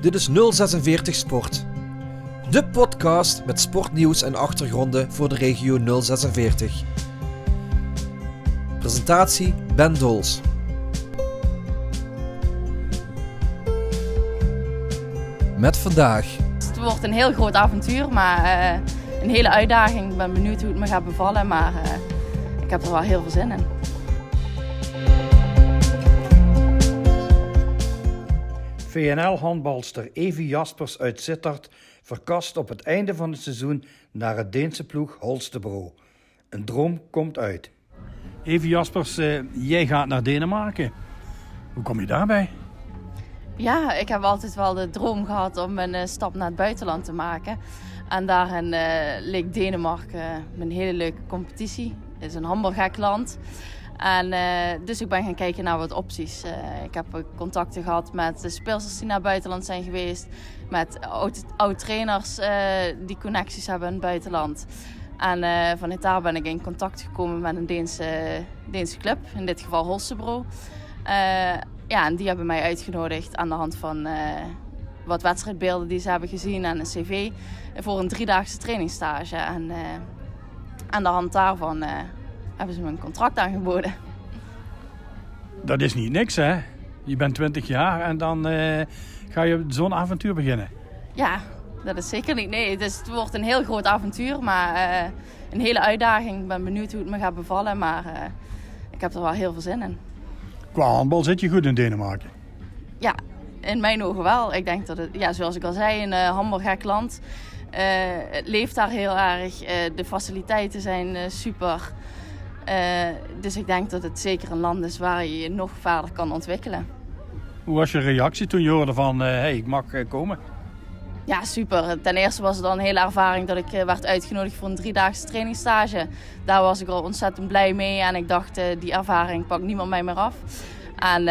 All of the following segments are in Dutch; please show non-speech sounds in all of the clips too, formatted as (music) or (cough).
Dit is 046 Sport. De podcast met sportnieuws en achtergronden voor de regio 046. Presentatie Ben Dols. Met vandaag. Het wordt een heel groot avontuur, maar uh, een hele uitdaging. Ik ben benieuwd hoe het me gaat bevallen, maar uh, ik heb er wel heel veel zin in. VNL-handbalster Evie Jaspers uit Sittard verkast op het einde van het seizoen naar het Deense ploeg Holstebro. Een droom komt uit. Evie Jaspers, uh, jij gaat naar Denemarken. Hoe kom je daarbij? Ja, ik heb altijd wel de droom gehad om een uh, stap naar het buitenland te maken. En daarin uh, leek Denemarken een hele leuke competitie. Het is een handbalgek land. En, uh, dus ik ben gaan kijken naar wat opties. Uh, ik heb contacten gehad met de die naar het buitenland zijn geweest. Met oud-trainers uh, die connecties hebben in het buitenland. En vanuit daar ben ik in contact gekomen met een Deense, Deense club. In dit geval Holstebro. ja, en die hebben mij uitgenodigd aan de hand van wat wedstrijdbeelden die ze hebben gezien en een cv. Voor een driedaagse trainingsstage. En aan de hand daarvan hebben ze me een contract aangeboden. Dat is niet niks, hè? Je bent 20 jaar en dan uh, ga je zo'n avontuur beginnen. Ja, dat is zeker niet. Nee, het, is, het wordt een heel groot avontuur, maar uh, een hele uitdaging. Ik ben benieuwd hoe het me gaat bevallen, maar uh, ik heb er wel heel veel zin in. Qua handbal zit je goed in Denemarken? Ja, in mijn ogen wel. Ik denk dat het, ja, zoals ik al zei, een uh, handbalgek land. het leeft daar heel erg. de faciliteiten zijn super. Uh, dus ik denk dat het zeker een land is waar je je nog verder kan ontwikkelen. Hoe was je reactie toen je hoorde van, hé, uh, hey, ik mag uh, komen? Ja, super. Ten eerste was het dan een hele ervaring dat ik werd uitgenodigd voor een driedaagse trainingsstage. Daar was ik al ontzettend blij mee en ik dacht, die ervaring pakt niemand mij meer af. En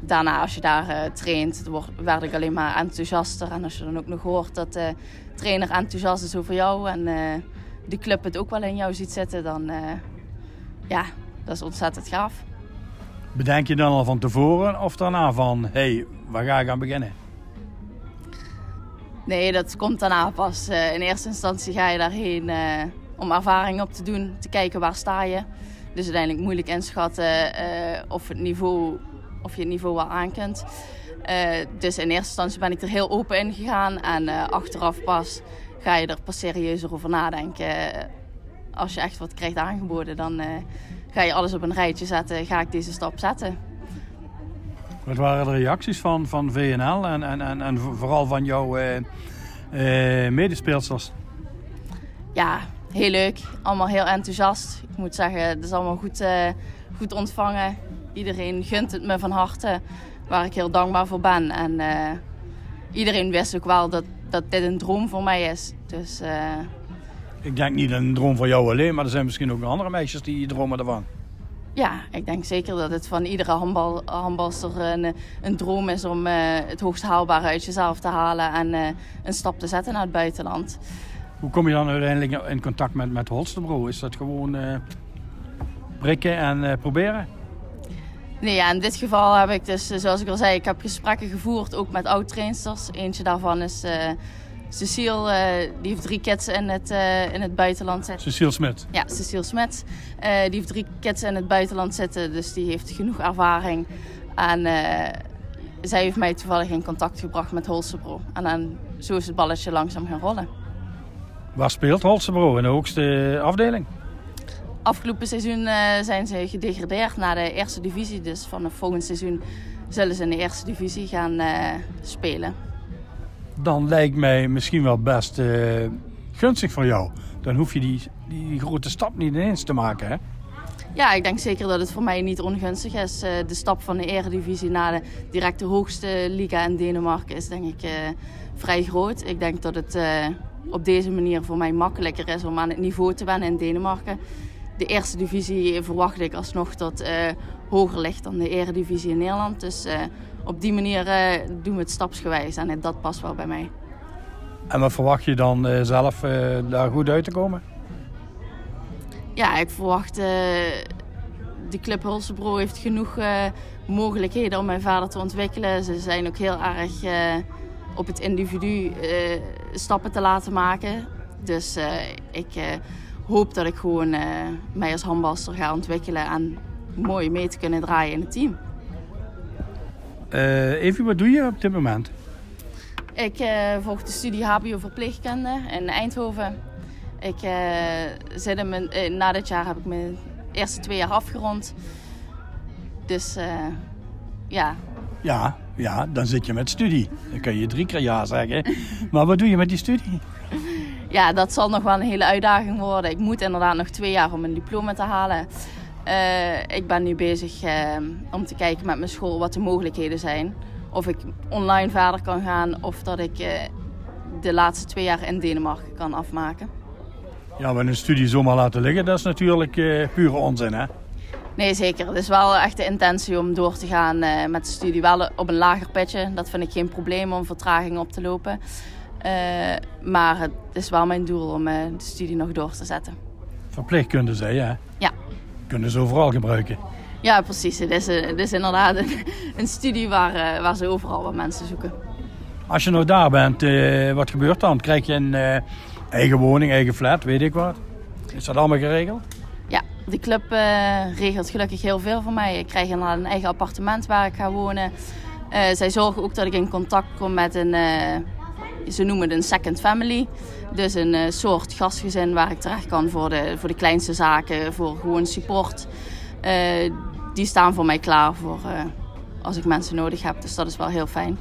daarna, als je daar traint, werd ik alleen maar enthousiaster. En als je dan ook nog hoort dat de trainer enthousiast is over jou en de club het ook wel in jou ziet zitten, dan ja, dat is ontzettend gaaf. Bedenk je dan al van tevoren of daarna van, hé, hey, waar ga ik aan beginnen? Nee, dat komt daarna pas. Uh, in eerste instantie ga je daarheen uh, om ervaring op te doen, te kijken waar sta je. Dus uiteindelijk moeilijk inschatten uh, of, het niveau, of je het niveau wel aan kunt. dus in eerste instantie ben ik er heel open in gegaan en achteraf pas ga je er pas serieuzer over nadenken als je echt wat krijgt aangeboden, dan uh, ga je alles op een rijtje zetten. Ga ik deze stap zetten? Wat waren de reacties van, van VNL en, en, en, en vooral van jouw uh, uh, medespeelsters? Ja, heel leuk. Allemaal heel enthousiast. Ik moet zeggen, het is allemaal goed, goed ontvangen. Iedereen gunt het me van harte, waar ik heel dankbaar voor ben. En iedereen wist ook wel dat, dat dit een droom voor mij is. Dus ik denk niet een droom van jou alleen, maar er zijn misschien ook andere meisjes die dromen ervan. Ja, ik denk zeker dat het van iedere handbal, handbalster een, een droom is om uh, het hoogst haalbare uit jezelf te halen en uh, een stap te zetten naar het buitenland. Hoe kom je dan uiteindelijk in contact met, met Holstebro? Is dat gewoon uh, prikken en proberen? Nee, ja, in dit geval heb ik dus, zoals ik al zei, ik heb gesprekken gevoerd ook met oud-trainsters. Eentje daarvan is Cecile, uh, die heeft drie in het, uh, in het buitenland zitten. Cecile Smit? Ja, Cecile Smit. Uh, die heeft drie kids in het buitenland zitten, dus die heeft genoeg ervaring. En zij heeft mij toevallig in contact gebracht met Holstebro. En dan, zo is het balletje langzaam gaan rollen. Waar speelt Holstebro? In de hoogste afdeling? Afgelopen seizoen zijn ze gedegradeerd naar de eerste divisie. Dus van het volgend seizoen zullen ze in de eerste divisie gaan spelen dan lijkt mij misschien wel best uh, gunstig voor jou. Dan hoef je die, die grote stap niet ineens te maken, hè? Ja, ik denk zeker dat het voor mij niet ongunstig is. Uh, de stap van de eredivisie naar de directe hoogste liga in Denemarken is denk ik uh, vrij groot. Ik denk dat het op deze manier voor mij makkelijker is om aan het niveau te wennen in Denemarken. De eerste divisie verwacht ik alsnog dat hoger ligt dan de eredivisie in Nederland. Dus op die manier uh, doen we het stapsgewijs en dat past wel bij mij. En wat verwacht je dan uh, zelf uh, daar goed uit te komen? Ja, ik verwacht... de Club Holstebro heeft genoeg mogelijkheden om mij verder te ontwikkelen. Ze zijn ook heel erg op het individu eh, stappen te laten maken. Dus ik hoop dat ik gewoon mij als handbalster ga ontwikkelen en mooi mee te kunnen draaien in het team. Even, wat doe je op dit moment? Ik volg de studie HBO verpleegkunde in Eindhoven. Ik zit in mijn, na dit jaar heb ik mijn eerste twee jaar afgerond. Dus ja. Ja, ja, dan zit je met studie. Dan kun je drie keer ja zeggen. Maar wat doe je met die studie? Ja, dat zal nog wel een hele uitdaging worden. Ik moet inderdaad nog twee jaar om een diploma te halen. Uh, ik ben nu bezig uh, om te kijken met mijn school wat de mogelijkheden zijn. Of ik online verder kan gaan of dat ik uh, de laatste twee jaar in Denemarken kan afmaken. Ja, maar een studie zomaar laten liggen, dat is natuurlijk pure onzin, hè? Nee, zeker. Het is wel echt de intentie om door te gaan met de studie. Wel op een lager pitje. Dat vind ik geen probleem om vertraging op te lopen. Maar het is wel mijn doel om de studie nog door te zetten. Verpleegkunde, zei je, hè? Ja. Kunnen ze overal gebruiken? Ja, precies. Het is, het is inderdaad een, een studie waar, waar ze overal wat mensen zoeken. Als je nou daar bent, wat gebeurt dan? Krijg je een eigen woning, eigen flat, weet ik wat? Is dat allemaal geregeld? Ja, de club regelt gelukkig heel veel voor mij. Ik krijg een eigen appartement waar ik ga wonen. Zij zorgen ook dat ik in contact kom met een, ze noemen het een second family. Dus een soort gastgezin waar ik terecht kan voor de, voor de kleinste zaken, voor gewoon support. die staan voor mij klaar voor als ik mensen nodig heb. Dus dat is wel heel fijn.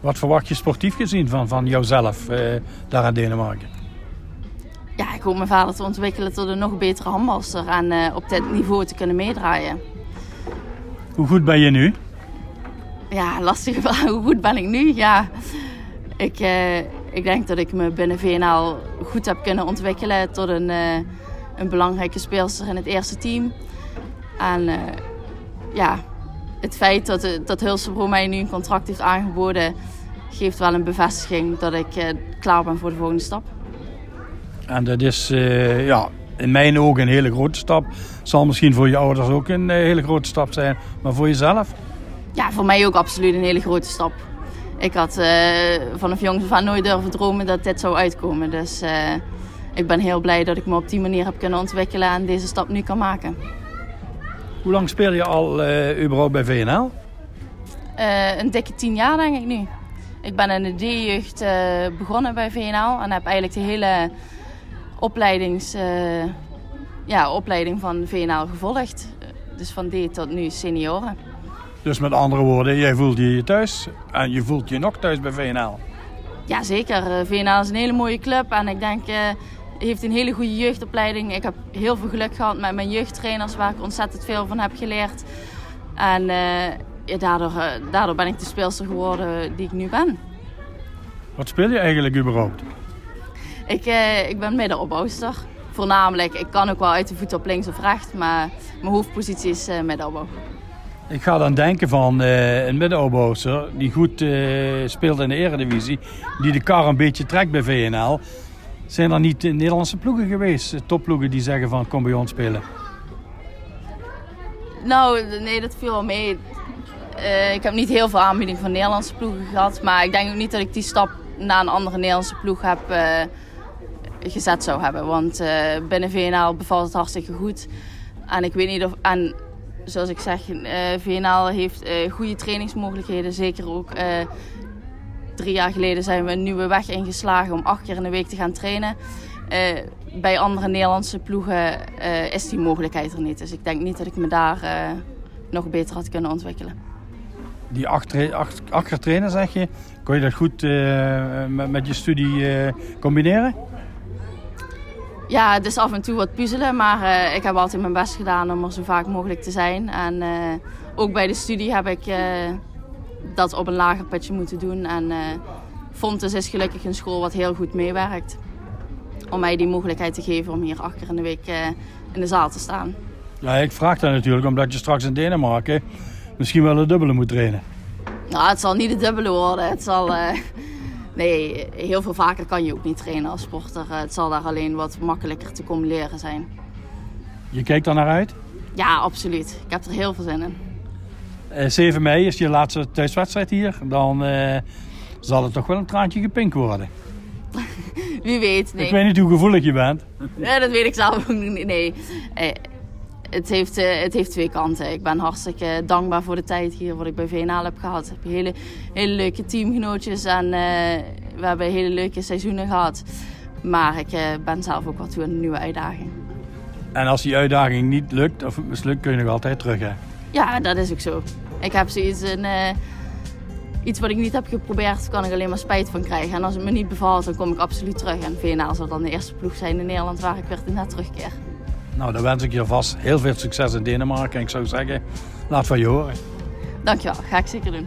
Wat verwacht je sportief gezien van, van jouzelf daar in Denemarken? ja, ik hoop mijn vader te ontwikkelen tot een nog betere handbalster en op dit niveau te kunnen meedraaien. Hoe goed ben je nu? Ja, lastige (laughs) vraag. Hoe goed ben ik nu? Ja, ik, uh, ik denk dat ik me binnen VNL goed heb kunnen ontwikkelen tot een, uh, een belangrijke speelster in het eerste team. En ja, het feit dat, dat Hulsebro mij nu een contract heeft aangeboden, geeft wel een bevestiging dat ik klaar ben voor de volgende stap. En dat is uh, ja, in mijn ogen een hele grote stap. Zal misschien voor je ouders ook een hele grote stap zijn. Maar voor jezelf? Ja, voor mij ook absoluut een hele grote stap. Ik had uh, vanaf jongs af aan nooit durven dromen dat dit zou uitkomen. Dus ik ben heel blij dat ik me op die manier heb kunnen ontwikkelen en deze stap nu kan maken. Hoe lang speel je al überhaupt bij VNL? een dikke tien jaar denk ik nu. Ik ben in de D-jeugd begonnen bij VNL en heb eigenlijk de hele opleidings, ja, opleiding van VNL gevolgd. Dus van D tot nu senioren. Dus met andere woorden, jij voelt je je thuis en je voelt je nog thuis bij VNL? Jazeker, eh, VNL is een hele mooie club en ik denk uh, heeft een hele goede jeugdopleiding. Ik heb heel veel geluk gehad met mijn jeugdtrainers waar ik ontzettend veel van heb geleerd. En uh, ja, daardoor, daardoor ben ik de speelster geworden die ik nu ben. Wat speel je eigenlijk überhaupt? Ik, ik ben middenopbouwster. Voornamelijk, ik kan ook wel uit de voet op links of rechts, maar mijn hoofdpositie is middenopbouw. Ik ga dan denken van uh, een middenopbouwster die goed speelt in de eredivisie, die de kar een beetje trekt bij VNL. Zijn er niet Nederlandse ploegen geweest, topploegen die zeggen van kom bij ons spelen? Nou, nee, dat viel wel mee. ik heb niet heel veel aanbieding van Nederlandse ploegen gehad, maar ik denk ook niet dat ik die stap naar een andere Nederlandse ploeg heb gezet zou hebben. Want binnen VNL bevalt het hartstikke goed. En ik weet niet of. En zoals ik zeg, uh, VNL heeft uh, goede trainingsmogelijkheden. Zeker ook drie jaar geleden zijn we een nieuwe weg ingeslagen om acht keer in de week te gaan trainen. bij andere Nederlandse ploegen is die mogelijkheid er niet. Dus ik denk niet dat ik me daar nog beter had kunnen ontwikkelen. Die acht, acht, acht keer trainen zeg je, kon je dat goed met, met, je studie combineren? Ja, het is af en toe wat puzzelen, maar uh, ik heb altijd mijn best gedaan om er zo vaak mogelijk te zijn. En uh, ook bij de studie heb ik uh, dat op een lager pitje moeten doen. En Fontes is gelukkig een school wat heel goed meewerkt. Om mij die mogelijkheid te geven om hier acht keer in de week in de zaal te staan. Ja, ik vraag dat natuurlijk omdat je straks in Denemarken misschien wel een dubbele moet trainen. Nou, het zal niet de dubbele worden. Het zal Nee, heel veel vaker kan je ook niet trainen als sporter. Het zal daar alleen wat makkelijker te combineren zijn. Je kijkt er naar uit? Ja, absoluut. Ik heb er heel veel zin in. Uh, eh, 7 mei is je laatste thuiswedstrijd hier. Dan uh, zal het toch wel een traantje gepinkt worden. (laughs) Wie weet, nee. Ik weet niet hoe gevoelig je bent. Ja, dat weet ik zelf ook niet. Nee, Eh, het, heeft, eh, het heeft twee kanten. Ik ben hartstikke dankbaar voor de tijd hier wat ik bij VNL heb gehad. Ik heb hele, hele leuke teamgenootjes en eh, we hebben hele leuke seizoenen gehad. Maar ik eh, ben zelf ook wel toe aan een nieuwe uitdaging. En als die uitdaging niet lukt of mislukt, kun je nog altijd terug. Hè? Ja, dat is ook zo. Ik heb zoiets een, iets wat ik niet heb geprobeerd, kan ik alleen maar spijt van krijgen. En als het me niet bevalt, dan kom ik absoluut terug. En VNL zal dan de eerste ploeg zijn in Nederland waar ik weer net terugkeer. Nou, dan wens ik je vast heel veel succes in Denemarken. En ik zou zeggen, laat van je horen. Dankjewel, ga ik zeker doen.